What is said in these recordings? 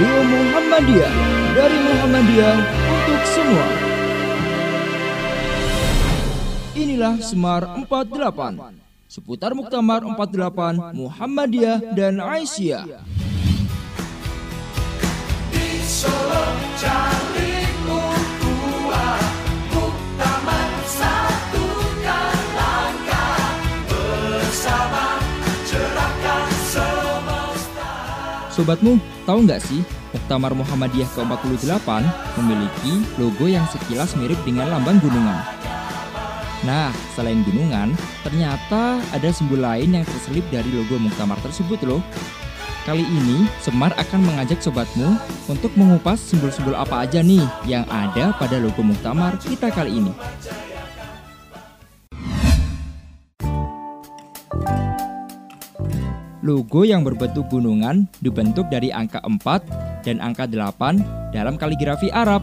Radio Muhammadiyah dari Muhammadiyah untuk semua. Inilah Semar 48 seputar Muktamar 48 Muhammadiyah dan Aisyah. Sobatmu, tahu nggak sih Muktamar Muhammadiyah ke-48 memiliki logo yang sekilas mirip dengan lambang gunungan. Nah, selain gunungan, ternyata ada simbol lain yang terselip dari logo Muktamar tersebut loh. Kali ini, Semar akan mengajak sobatmu untuk mengupas simbol-simbol apa aja nih yang ada pada logo Muktamar kita kali ini. Logo yang berbentuk gunungan dibentuk dari angka 4 dan angka 8 dalam kaligrafi Arab.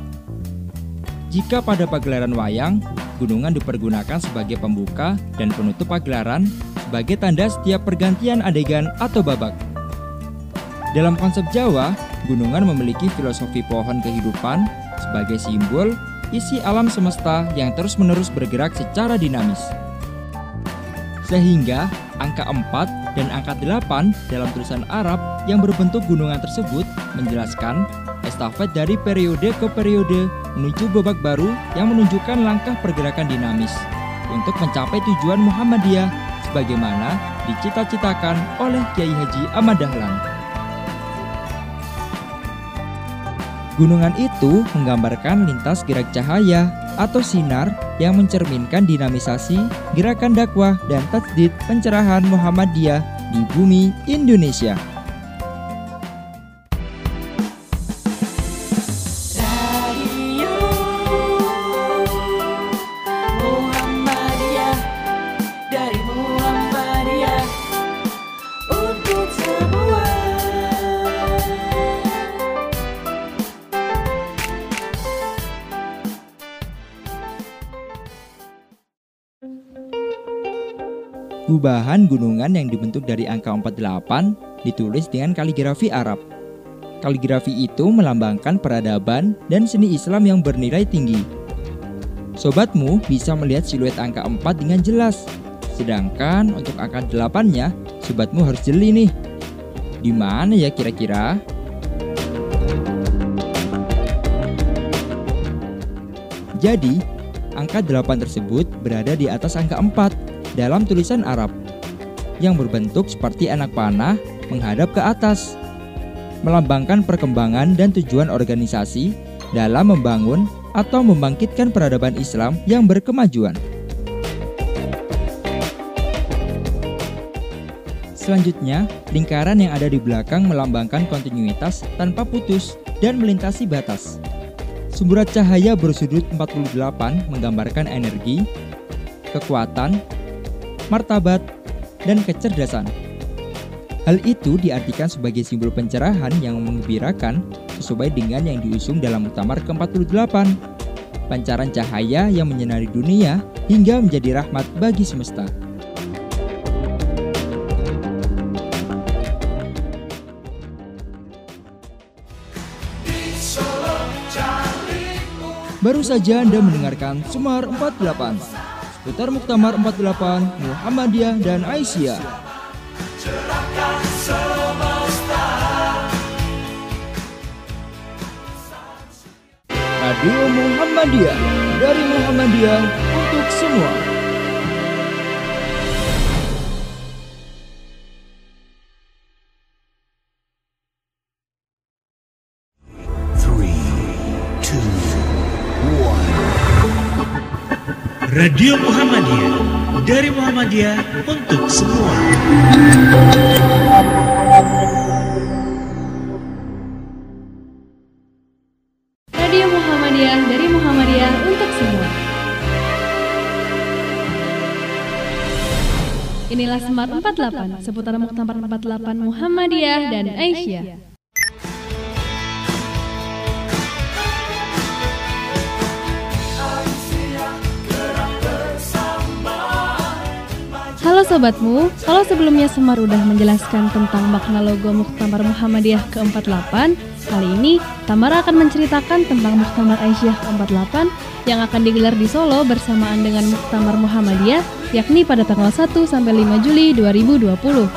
Jika pada pagelaran wayang, gunungan dipergunakan sebagai pembuka dan penutup pagelaran sebagai tanda setiap pergantian adegan atau babak. Dalam konsep Jawa, gunungan memiliki filosofi pohon kehidupan sebagai simbol isi alam semesta yang terus-menerus bergerak secara dinamis. Sehingga angka 4 dan angka 8 dalam tulisan Arab yang berbentuk gunungan tersebut menjelaskan estafet dari periode ke periode menuju babak baru yang menunjukkan langkah pergerakan dinamis untuk mencapai tujuan Muhammadiyah sebagaimana dicita-citakan oleh Kiai Haji Ahmad Dahlan. Gunungan itu menggambarkan lintas gerak cahaya atau sinar yang mencerminkan dinamisasi gerakan dakwah dan tajdid pencerahan Muhammadiyah di bumi Indonesia. Gubahan gunungan yang dibentuk dari angka 48 ditulis dengan kaligrafi Arab. Kaligrafi itu melambangkan peradaban dan seni Islam yang bernilai tinggi. Sobatmu bisa melihat siluet angka 4 dengan jelas. Sedangkan untuk angka 8-nya, sobatmu harus jeli nih. Di mana ya kira-kira? Jadi, angka 8 tersebut berada di atas angka 4 dalam tulisan Arab yang berbentuk seperti anak panah menghadap ke atas, melambangkan perkembangan dan tujuan organisasi dalam membangun atau membangkitkan peradaban Islam yang berkemajuan. Selanjutnya, lingkaran yang ada di belakang melambangkan kontinuitas tanpa putus dan melintasi batas. Sumburat cahaya bersudut 48 menggambarkan energi, kekuatan, martabat, dan kecerdasan. Hal itu diartikan sebagai simbol pencerahan yang mengembirakan sesuai dengan yang diusung dalam Muktamar ke-48. Pancaran cahaya yang menyinari dunia hingga menjadi rahmat bagi semesta. Baru saja Anda mendengarkan Semar 48 Putar Muktamar 48, Muhammadiyah dan Aisyah. Radio Muhammadiyah dari Muhammadiyah untuk semua. Radio Muhammadiyah dari Muhammadiyah untuk semua. Radio Muhammadiyah dari Muhammadiyah untuk semua. Inilah Smart 48 seputar Muktamar 48 Muhammadiyah dan Aisyah. Sobatmu, kalau sebelumnya Semar udah menjelaskan tentang makna logo Muktamar Muhammadiyah ke-48, Kali ini, Tamara akan menceritakan tentang Muktamar Aisyah ke-48 yang akan digelar di Solo bersamaan dengan Muktamar Muhammadiyah, yakni pada tanggal 1 sampai 5 Juli 2020.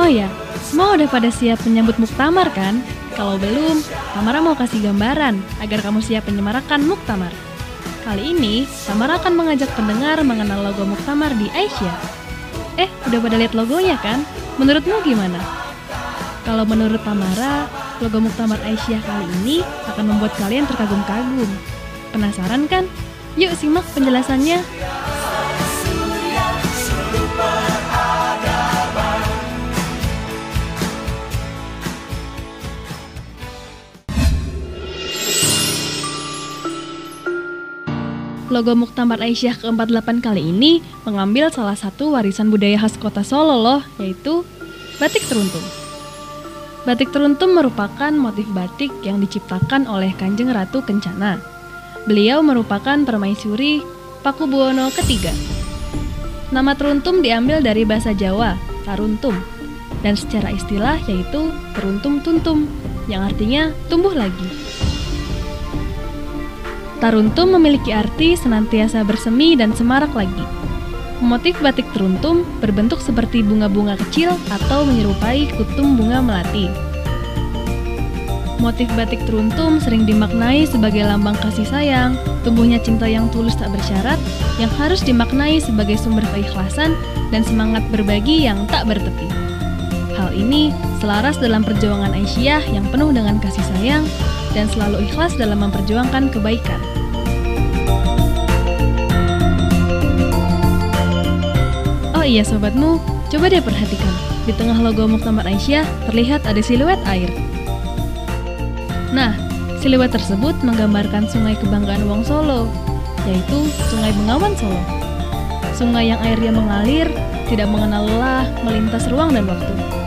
Oh ya, semua udah pada siap menyambut Muktamar kan? Kalau belum, Tamara mau kasih gambaran agar kamu siap menyemarakan Muktamar. Kali ini, Tamara akan mengajak pendengar mengenal logo Muktamar di Aisyah. Eh, udah pada lihat logonya kan? Menurutmu gimana? Kalau menurut Tamara, logo Muktamar Aisyah kali ini akan membuat kalian terkagum-kagum. Penasaran kan? Yuk simak penjelasannya. Logo Muktamar Aisyah ke-48 kali ini mengambil salah satu warisan budaya khas kota Solo loh, yaitu batik teruntum. Batik teruntum merupakan motif batik yang diciptakan oleh Kanjeng Ratu Kencana. Beliau merupakan permaisuri Paku Buwono ketiga. Nama teruntum diambil dari bahasa Jawa, taruntum, dan secara istilah yaitu teruntum tuntum, yang artinya tumbuh lagi. Taruntum memiliki arti senantiasa bersemi dan semarak lagi. Motif batik teruntum berbentuk seperti bunga-bunga kecil atau menyerupai kutum bunga melati. Motif batik teruntum sering dimaknai sebagai lambang kasih sayang, tumbuhnya cinta yang tulus tak bersyarat, yang harus dimaknai sebagai sumber keikhlasan dan semangat berbagi yang tak bertepi. Hal ini selaras dalam perjuangan Aisyah yang penuh dengan kasih sayang dan selalu ikhlas dalam memperjuangkan kebaikan. Oh iya sobatmu, coba deh perhatikan. Di tengah logo Muktamar Aisyah terlihat ada siluet air. Nah, siluet tersebut menggambarkan sungai kebanggaan Wong Solo, yaitu Sungai Bengawan Solo. Sungai yang airnya mengalir, tidak mengenal lelah, melintas ruang dan waktu.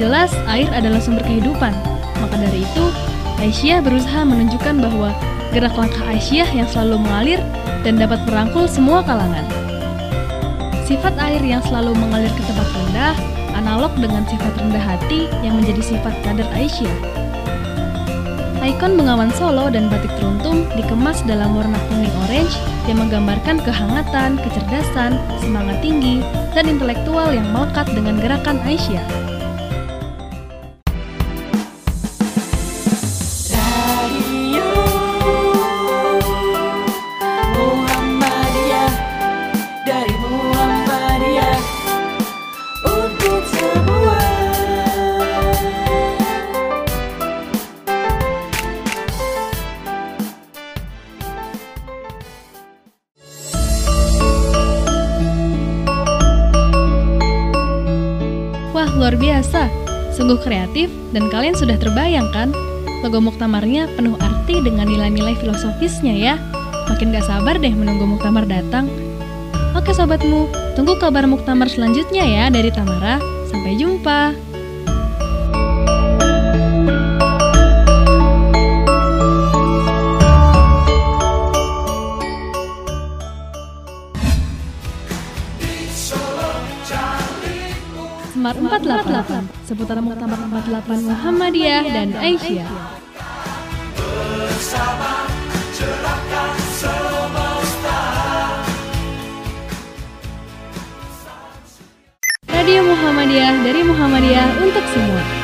Jelas, air adalah sumber kehidupan. Maka dari itu, Aisyah berusaha menunjukkan bahwa gerak langkah Aisyah yang selalu mengalir dan dapat merangkul semua kalangan. Sifat air yang selalu mengalir ke tempat rendah analog dengan sifat rendah hati yang menjadi sifat kader Aisyah. Ikon Bengawan Solo dan batik teruntum dikemas dalam warna kuning orange yang menggambarkan kehangatan, kecerdasan, semangat tinggi, dan intelektual yang melekat dengan gerakan Aisyah. Biasa. Sungguh kreatif dan kalian sudah terbayang kan? Logo Muktamarnya penuh arti dengan nilai-nilai filosofisnya ya. Makin gak sabar deh menunggu Muktamar datang. Oke sobatmu, tunggu kabar Muktamar selanjutnya ya dari Tamara. Sampai jumpa. Smart 48 seputar Muktamar 48 Muhammadiyah dan Aisyah. Radio Muhammadiyah dari Muhammadiyah untuk semua.